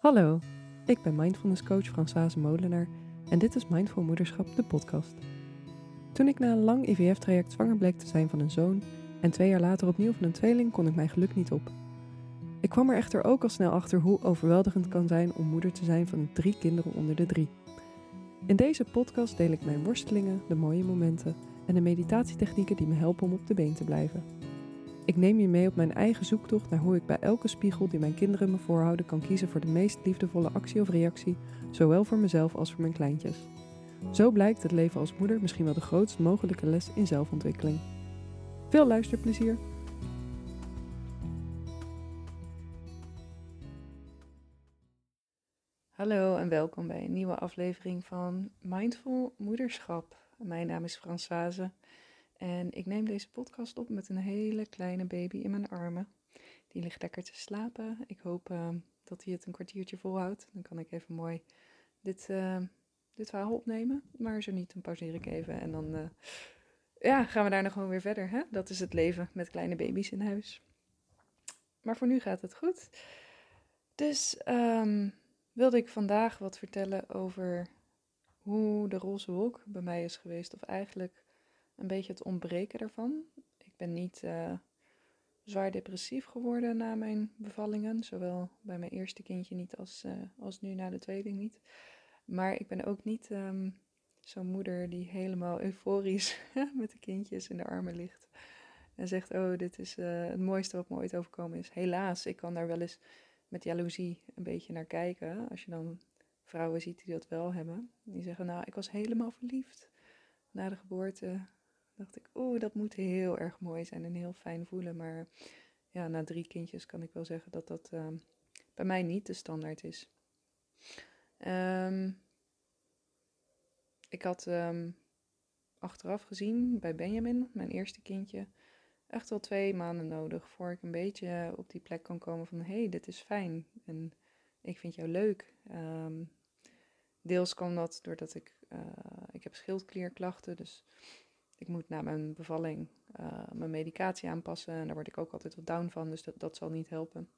Hallo, ik ben mindfulness coach Françoise Molenaar en dit is Mindful Moederschap, de podcast. Toen ik na een lang IVF-traject zwanger bleek te zijn van een zoon en twee jaar later opnieuw van een tweeling, kon ik mijn geluk niet op. Ik kwam er echter ook al snel achter hoe overweldigend het kan zijn om moeder te zijn van drie kinderen onder de drie. In deze podcast deel ik mijn worstelingen, de mooie momenten en de meditatietechnieken die me helpen om op de been te blijven. Ik neem je mee op mijn eigen zoektocht naar hoe ik bij elke spiegel die mijn kinderen me voorhouden kan kiezen voor de meest liefdevolle actie of reactie, zowel voor mezelf als voor mijn kleintjes. Zo blijkt het leven als moeder misschien wel de grootst mogelijke les in zelfontwikkeling. Veel luisterplezier! Hallo en welkom bij een nieuwe aflevering van Mindful Moederschap. Mijn naam is Françoise en ik neem deze podcast op met een hele kleine baby in mijn armen. Die ligt lekker te slapen. Ik hoop uh, dat hij het een kwartiertje volhoudt. Dan kan ik even mooi dit, uh, dit verhaal opnemen. Maar zo niet, dan pauzeer ik even. En dan uh, ja, gaan we daar nog gewoon weer verder. Hè? Dat is het leven met kleine baby's in huis. Maar voor nu gaat het goed. Dus um, wilde ik vandaag wat vertellen over hoe de roze wolk bij mij is geweest. Of eigenlijk een beetje het ontbreken daarvan. Ik ben niet uh, zwaar depressief geworden na mijn bevallingen. Zowel bij mijn eerste kindje niet als, uh, als nu na de tweede niet. Maar ik ben ook niet um, zo'n moeder die helemaal euforisch met de kindjes in de armen ligt. En zegt, oh, dit is uh, het mooiste wat me ooit overkomen is. Helaas, ik kan daar wel eens met jaloezie een beetje naar kijken. Als je dan vrouwen ziet die dat wel hebben. Die zeggen, nou, ik was helemaal verliefd na de geboorte dacht ik, oeh, dat moet heel erg mooi zijn en heel fijn voelen. Maar ja, na drie kindjes kan ik wel zeggen dat dat uh, bij mij niet de standaard is. Um, ik had um, achteraf gezien bij Benjamin, mijn eerste kindje, echt wel twee maanden nodig voor ik een beetje op die plek kon komen van hé, hey, dit is fijn en ik vind jou leuk. Deels kwam dat doordat ik, uh, ik heb schildklierklachten, dus ik moet na mijn bevalling uh, mijn medicatie aanpassen. En daar word ik ook altijd wat down van, dus dat, dat zal niet helpen.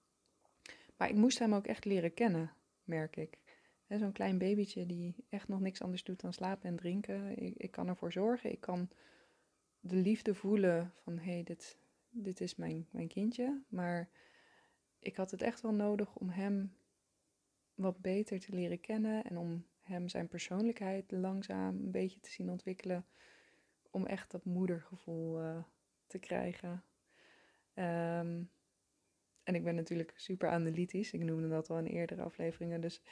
Maar ik moest hem ook echt leren kennen, merk ik. Zo'n klein babytje die echt nog niks anders doet dan slapen en drinken. Ik, ik kan ervoor zorgen. Ik kan de liefde voelen van hé, hey, dit, dit is mijn, mijn kindje. Maar ik had het echt wel nodig om hem wat beter te leren kennen. En om hem zijn persoonlijkheid langzaam een beetje te zien ontwikkelen om echt dat moedergevoel uh, te krijgen. Um, en ik ben natuurlijk super analytisch. Ik noemde dat al in eerdere afleveringen. Dus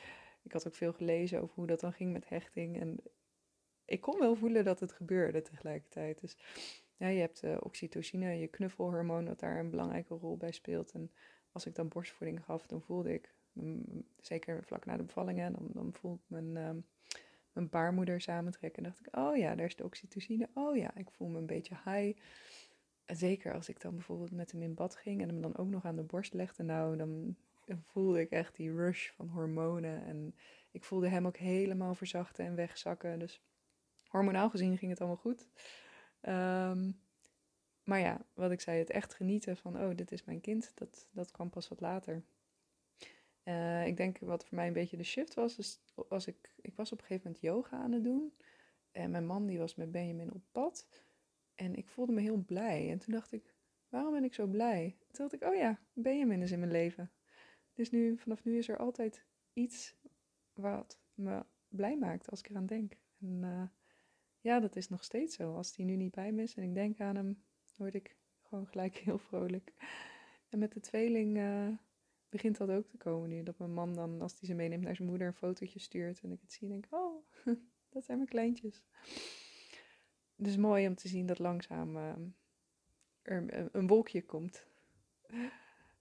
ik had ook veel gelezen over hoe dat dan ging met hechting. En ik kon wel voelen dat het gebeurde tegelijkertijd. Dus ja, je hebt uh, oxytocine, je knuffelhormoon, dat daar een belangrijke rol bij speelt. En als ik dan borstvoeding gaf, dan voelde ik, mm, zeker vlak na de bevallingen, dan, dan ik mijn, um, mijn baarmoeder samentrekken. En dacht ik, oh ja, daar is de oxytocine. Oh ja, ik voel me een beetje high. Zeker als ik dan bijvoorbeeld met hem in bad ging en hem dan ook nog aan de borst legde. Nou, dan voelde ik echt die rush van hormonen. En ik voelde hem ook helemaal verzachten en wegzakken. Dus hormonaal gezien ging het allemaal goed. Um, maar ja, wat ik zei, het echt genieten van, oh, dit is mijn kind, dat, dat kwam pas wat later. Uh, ik denk wat voor mij een beetje de shift was, is als ik, ik was op een gegeven moment yoga aan het doen. En mijn man die was met Benjamin op pad. En ik voelde me heel blij. En toen dacht ik, waarom ben ik zo blij? Toen dacht ik, oh ja, Benjamin is in mijn leven. Dus nu, vanaf nu is er altijd iets wat me blij maakt als ik eraan denk. En uh, ja, dat is nog steeds zo. Als die nu niet bij me is en ik denk aan hem, word ik gewoon gelijk heel vrolijk. En met de tweeling uh, begint dat ook te komen nu. Dat mijn man dan, als hij ze meeneemt naar zijn moeder, een fotootje stuurt. En ik het zie en denk, oh, dat zijn mijn kleintjes. Dus mooi om te zien dat langzaam uh, er een wolkje komt.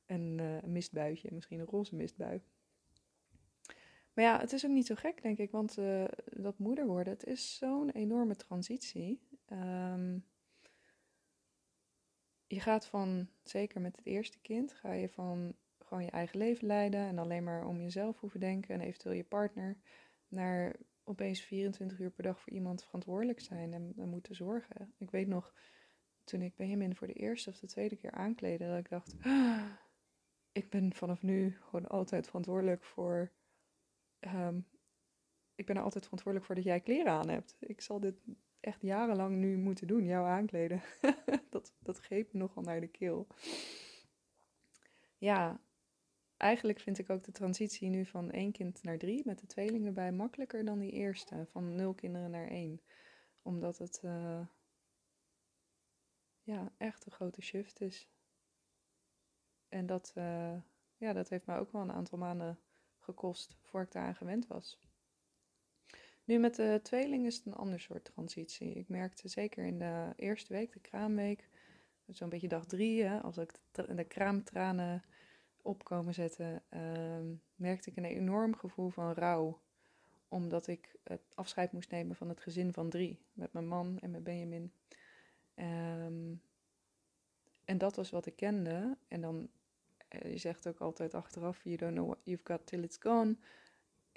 En uh, een mistbuitje, misschien een roze mistbui. Maar ja, het is ook niet zo gek, denk ik. Want uh, dat moeder worden, het is zo'n enorme transitie. Um, je gaat van, zeker met het eerste kind, ga je van gewoon je eigen leven leiden en alleen maar om jezelf hoeven denken en eventueel je partner, naar opeens 24 uur per dag voor iemand verantwoordelijk zijn en, en moeten zorgen. Ik weet nog, toen ik Benjamin voor de eerste of de tweede keer aankleedde, dat ik dacht, ah, ik ben vanaf nu gewoon altijd verantwoordelijk voor. ehm, ik ben er altijd verantwoordelijk voor dat jij kleren aan hebt. Ik zal dit echt jarenlang nu moeten doen, jou aankleden. dat, dat greep me nogal naar de keel. Ja, eigenlijk vind ik ook de transitie nu van één kind naar drie met de tweelingen erbij makkelijker dan die eerste, van nul kinderen naar één. Omdat het eh, ja, echt een grote shift is. En dat, eh, ja, dat heeft mij ook wel een aantal maanden gekost voor ik daaraan gewend was. Nu met de tweeling is het een ander soort transitie. Ik merkte zeker in de eerste week, de kraamweek, zo'n beetje dag drie, hè, als ik de, de kraamtranen opkomen zetten, ehm, merkte ik een enorm gevoel van rouw. Omdat ik het afscheid moest nemen van het gezin van drie, met mijn man en met Benjamin. Ehm, en dat was wat ik kende. En dan, eh, je zegt ook altijd achteraf, you don't know what you've got till it's gone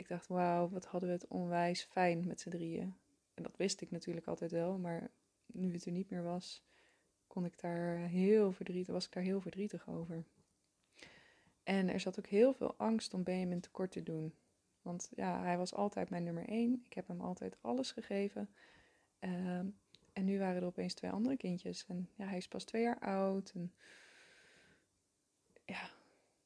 ik dacht, wauw, wat hadden we het onwijs fijn met z'n drieën. En dat wist ik natuurlijk altijd wel, maar nu het er niet meer was, kon ik daar heel verdrietig, was ik daar heel verdrietig over. En er zat ook heel veel angst om Benjamin tekort te doen. Want ja, hij was altijd mijn nummer één. Ik heb hem altijd alles gegeven. Ehm, en nu waren er opeens twee andere kindjes. En ja, hij is pas twee jaar oud. En ja,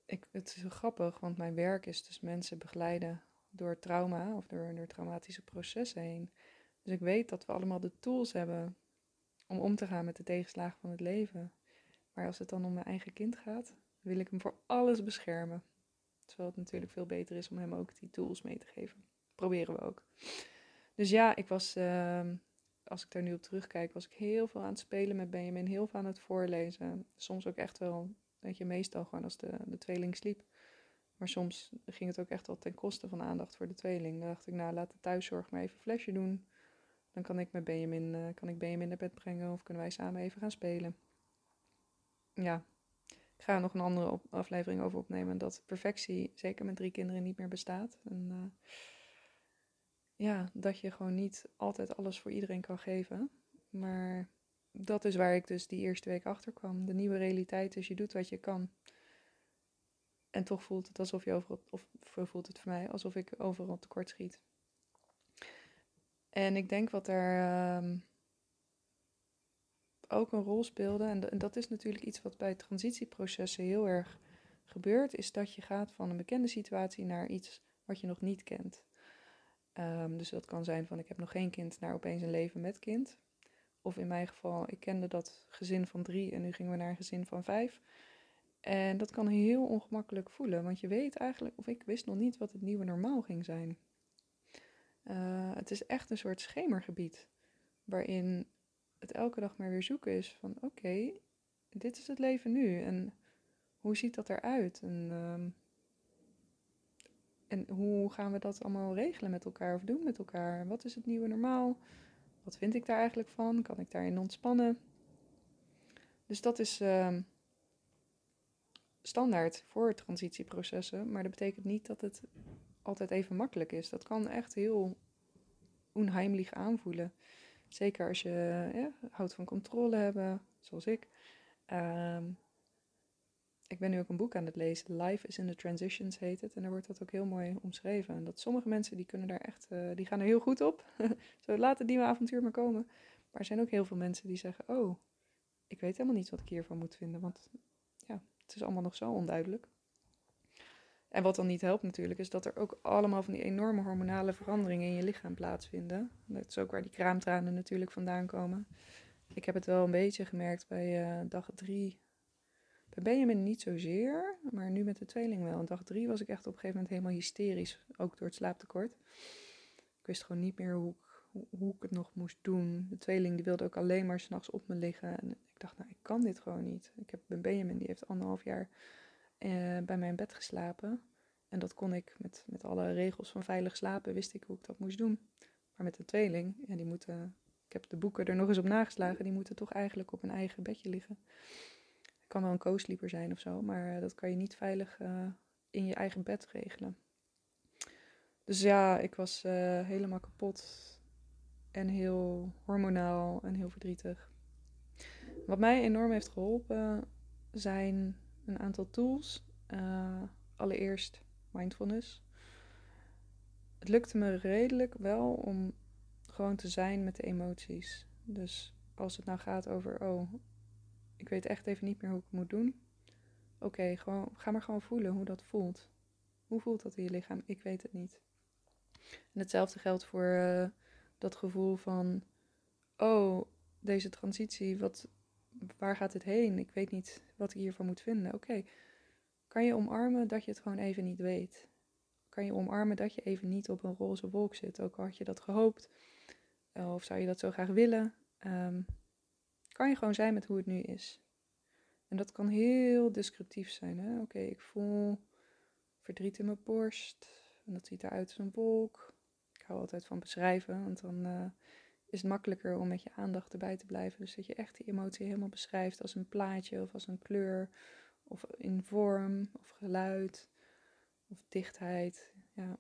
ik, het is grappig, want mijn werk is dus mensen begeleiden door trauma of door, door traumatische processen heen. Dus ik weet dat we allemaal de tools hebben om om te gaan met de tegenslagen van het leven. Maar als het dan om mijn eigen kind gaat, wil ik hem voor alles beschermen. Terwijl het natuurlijk veel beter is om hem ook die tools mee te geven. Proberen we ook. Dus ja, ik was, uh, als ik daar nu op terugkijk, was ik heel veel aan het spelen met Benjamin. Heel veel aan het voorlezen. Soms ook echt wel, weet je, meestal gewoon als de, de tweeling sliep. Maar soms ging het ook echt wel ten koste van aandacht voor de tweeling. Dan dacht ik, nou laat de thuiszorg maar even een flesje doen. Dan kan ik met Benjamin, uh, kan ik Benjamin naar bed brengen of kunnen wij samen even gaan spelen. Ja, ik ga er nog een andere aflevering over opnemen. Dat perfectie, zeker met drie kinderen, niet meer bestaat. En uh, ja, dat je gewoon niet altijd alles voor iedereen kan geven. Maar dat is waar ik dus die eerste week achter kwam. De nieuwe realiteit is, je doet wat je kan. En toch voelt het alsof je overal, of voelt het voor mij alsof ik overal tekort schiet. En ik denk wat er um, ook een rol speelde, en, dat is natuurlijk iets wat bij transitieprocessen heel erg gebeurt, is dat je gaat van een bekende situatie naar iets wat je nog niet kent. Um, dus dat kan zijn van ik heb nog geen kind naar opeens een leven met kind. Of in mijn geval, ik kende dat gezin van drie en nu gingen we naar een gezin van vijf. En dat kan heel ongemakkelijk voelen, want je weet eigenlijk, of ik wist nog niet wat het nieuwe normaal ging zijn. Uh, het is echt een soort schemergebied, waarin het elke dag maar weer zoeken is van oké, dit is het leven nu en hoe ziet dat eruit? En, um, en hoe gaan we dat allemaal regelen met elkaar of doen met elkaar? Wat is het nieuwe normaal? Wat vind ik daar eigenlijk van? Kan ik daarin ontspannen? Dus dat is... Uh, standaard voor transitieprocessen, maar dat betekent niet dat het altijd even makkelijk is. Dat kan echt heel onheimlich aanvoelen. Zeker als je ja, houdt van controle hebben, zoals ik. Um, ik ben nu ook een boek aan het lezen. Life is in the Transitions heet het. En daar wordt dat ook heel mooi omschreven. En dat sommige mensen die kunnen daar echt, uh, die gaan er heel goed op. Zo laat het nieuwe avontuur maar komen. Maar er zijn ook heel veel mensen die zeggen, oh, ik weet helemaal niet wat ik hiervan moet vinden. Want het is allemaal nog zo onduidelijk. En wat dan niet helpt natuurlijk, is dat er ook allemaal van die enorme hormonale veranderingen in je lichaam plaatsvinden. Dat is ook waar die kraamtranen natuurlijk vandaan komen. Ik heb het wel een beetje gemerkt bij uh, dag drie. Bij Benjamin niet zozeer, maar nu met de tweeling wel. En dag drie was ik echt op een gegeven moment helemaal hysterisch, ook door het slaaptekort. Ik wist gewoon niet meer hoe ik, hoe ik het nog moest doen. De tweeling die wilde ook alleen maar s'nachts op me liggen. En ik dacht, nou, ik kan dit gewoon niet. Ik heb een Benjamin, die heeft anderhalf jaar uh, bij mijn bed geslapen. En dat kon ik met, met alle regels van veilig slapen, wist ik hoe ik dat moest doen. Maar met de tweeling, ja, die moeten, ik heb de boeken er nog eens op nageslagen, die moeten toch eigenlijk op een eigen bedje liggen. Het kan wel een co-sleeper zijn of zo, maar uh, dat kan je niet veilig uh, in je eigen bed regelen. Dus ja, ik was helemaal kapot en heel hormonaal en heel verdrietig. Wat mij enorm heeft geholpen zijn een aantal tools Uh, allereerst mindfulness. Het lukte me redelijk wel om gewoon te zijn met de emoties. Dus als het nou gaat over, oh, ik weet echt even niet meer hoe ik het moet doen. Oké, gewoon ga maar gewoon voelen hoe dat voelt. Hoe voelt dat in je lichaam? Ik weet het niet. En hetzelfde geldt voor uh, dat gevoel van, oh, deze transitie, wat, waar gaat het heen? Ik weet niet wat ik hiervan moet vinden. Oké, kan je omarmen dat je het gewoon even niet weet? Kan je omarmen dat je even niet op een roze wolk zit, ook al had je dat gehoopt? Eh, of zou je dat zo graag willen? Um, kan je gewoon zijn met hoe het nu is. En dat kan heel descriptief zijn. Oké, ik voel verdriet in mijn borst. En dat ziet eruit als een wolk. Ik hou altijd van beschrijven, want dan uh, is het makkelijker om met je aandacht erbij te blijven. Dus dat je echt die emotie helemaal beschrijft als een plaatje of als een kleur. Of in vorm of geluid of dichtheid. Ja.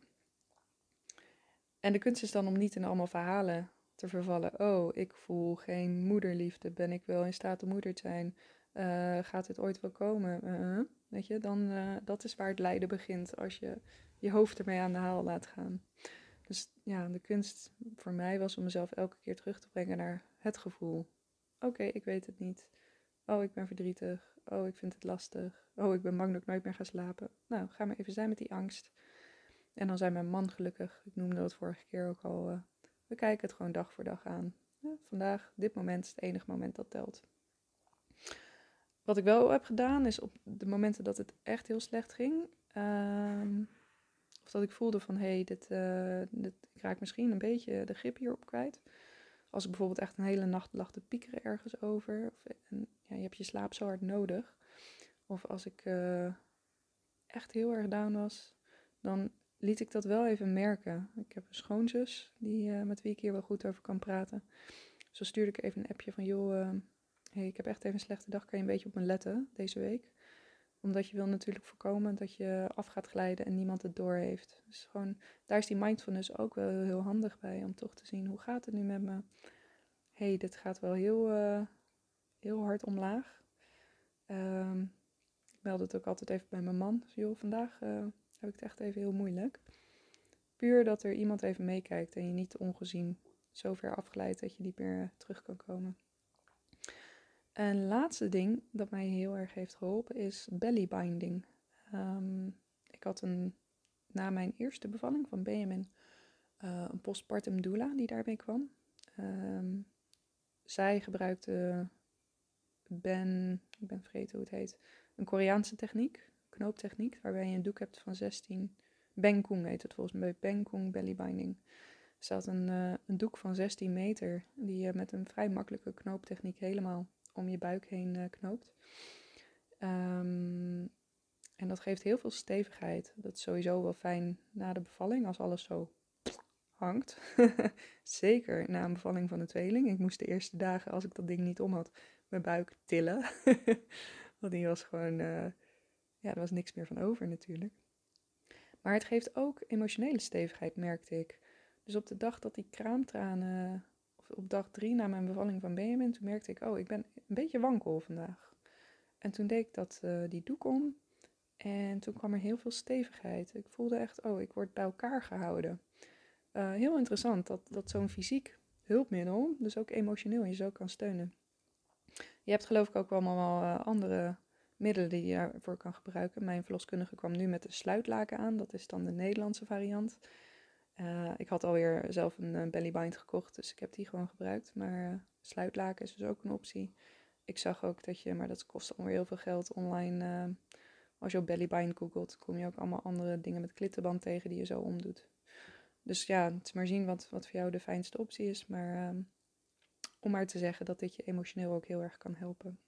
En de kunst is dan om niet in allemaal verhalen te vervallen. Oh, ik voel geen moederliefde. Ben ik wel in staat om moeder te zijn? Uh, gaat het ooit wel komen? Uh, weet je, dan uh, dat is waar het lijden begint als je je hoofd ermee aan de haal laat gaan. Dus ja, de kunst voor mij was om mezelf elke keer terug te brengen naar het gevoel. Oké, ik weet het niet. Oh, ik ben verdrietig. Oh, ik vind het lastig. Oh, ik ben bang dat ik nooit meer ga slapen. Nou, ga maar even zijn met die angst. En dan zijn mijn man gelukkig. Ik noemde dat vorige keer ook al we kijken het gewoon dag voor dag aan. vandaag, dit moment is het enige moment dat telt. Wat ik wel heb gedaan is op de momenten dat het echt heel slecht ging. Ehm, of dat ik voelde van hé, hey, dit, uh, dit, ik raak misschien een beetje de grip hierop kwijt. Als ik bijvoorbeeld echt een hele nacht lag te piekeren ergens over. Of, en, ja, je hebt je slaap zo hard nodig. Of als ik uh, echt heel erg down was, dan liet ik dat wel even merken. Ik heb een schoonzus die, uh, met wie ik hier wel goed over kan praten. Zo stuurde ik even een appje van, joh, hey, ik heb echt even een slechte dag, kan je een beetje op me letten deze week? Omdat je wil natuurlijk voorkomen dat je af gaat glijden en niemand het door heeft. Dus gewoon, daar is die mindfulness ook wel heel handig bij, om toch te zien, hoe gaat het nu met me? hey, dit gaat wel heel, uh, heel hard omlaag. Um, ik meld het ook altijd even bij mijn man. Dus joh, vandaag heb ik het echt even heel moeilijk. Puur dat er iemand even meekijkt en je niet ongezien zo ver afgeleid dat je niet meer eh, terug kan komen. Een laatste ding dat mij heel erg heeft geholpen is bellybinding. Um, ik had een, na mijn eerste bevalling van Benjamin uh, een postpartum doula die daarbij kwam. Um, zij gebruikte Ben, ik ben vergeten hoe het heet, een Koreaanse techniek knooptechniek, waarbij je een doek hebt van 16. Bengkung heet het volgens mij, Bengkung bellybinding. Er staat een, uh, een doek van 16 meter, die je met een vrij makkelijke knooptechniek helemaal om je buik heen uh, knoopt. Um, en dat geeft heel veel stevigheid. Dat is sowieso wel fijn na de bevalling, als alles zo hangt. Zeker na een bevalling van een tweeling. Ik moest de eerste dagen, als ik dat ding niet om had, mijn buik tillen. Want die was gewoon uh, ja, er was niks meer van over natuurlijk. Maar het geeft ook emotionele stevigheid, merkte ik. Dus op de dag dat die kraamtranen, op dag drie na mijn bevalling van Benjamin, toen merkte ik, oh, ik ben een beetje wankel vandaag. En toen deed ik dat, uh, die doek om en toen kwam er heel veel stevigheid. Ik voelde echt, oh, ik word bij elkaar gehouden. Uh, heel interessant dat, dat zo'n fysiek hulpmiddel, dus ook emotioneel, je zo kan steunen. Je hebt geloof ik ook allemaal wel uh, andere middelen die je daarvoor kan gebruiken. Mijn verloskundige kwam nu met de sluitlaken aan. Dat is dan de Nederlandse variant. Uh, ik had alweer zelf een uh, bellybind gekocht, dus ik heb die gewoon gebruikt. Maar uh, sluitlaken is dus ook een optie. Ik zag ook dat je, maar dat kost alweer heel veel geld online. als je op bellybind googelt, kom je ook allemaal andere dingen met klittenband tegen die je zo omdoet. Dus ja, het is maar zien wat, wat voor jou de fijnste optie is. Maar ehm, om maar te zeggen dat dit je emotioneel ook heel erg kan helpen.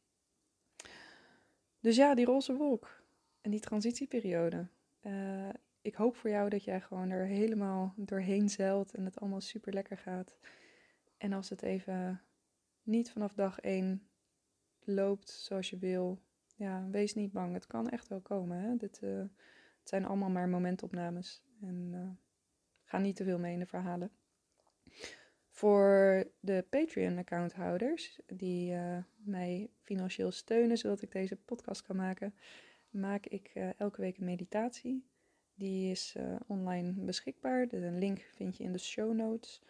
Dus ja, die roze wolk en die transitieperiode. Uh, ik hoop voor jou dat jij gewoon er helemaal doorheen zeilt en het allemaal super lekker gaat. En als het even niet vanaf dag één loopt zoals je wil, ja, wees niet bang. Het kan echt wel komen. Hè? Dit, uh, het zijn allemaal maar momentopnames. En uh, ga niet te veel mee in de verhalen. Voor de Patreon-accounthouders die uh, mij financieel steunen zodat ik deze podcast kan maken, maak ik elke week een meditatie. Die is uh, online beschikbaar. De link vind je in de show notes.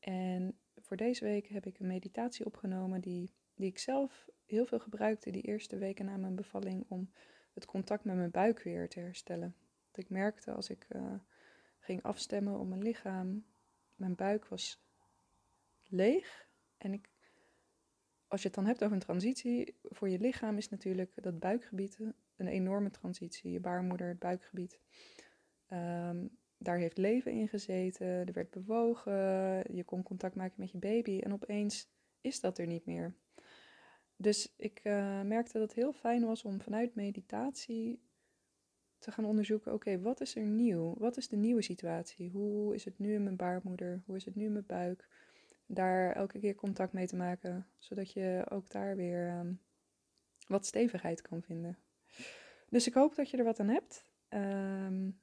En voor deze week heb ik een meditatie opgenomen die, die ik zelf heel veel gebruikte die eerste weken na mijn bevalling om het contact met mijn buik weer te herstellen. Dat ik merkte als ik uh, ging afstemmen op mijn lichaam, mijn buik was leeg. En ik, als je het dan hebt over een transitie, voor je lichaam is natuurlijk dat buikgebied een enorme transitie. Je baarmoeder, het buikgebied. Um, daar heeft leven in gezeten, er werd bewogen, je kon contact maken met je baby en opeens is dat er niet meer. Dus ik uh, merkte dat het heel fijn was om vanuit meditatie te gaan onderzoeken: oké, wat is er nieuw? Wat is de nieuwe situatie? Hoe is het nu in mijn baarmoeder? Hoe is het nu in mijn buik? Daar elke keer contact mee te maken, zodat je ook daar weer um, wat stevigheid kan vinden. Dus ik hoop dat je er wat aan hebt. Um,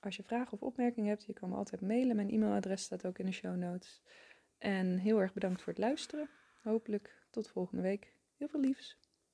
als je vragen of opmerkingen hebt, je kan me altijd mailen. Mijn e-mailadres staat ook in de show notes. En heel erg bedankt voor het luisteren. Hopelijk tot volgende week. Heel veel liefs.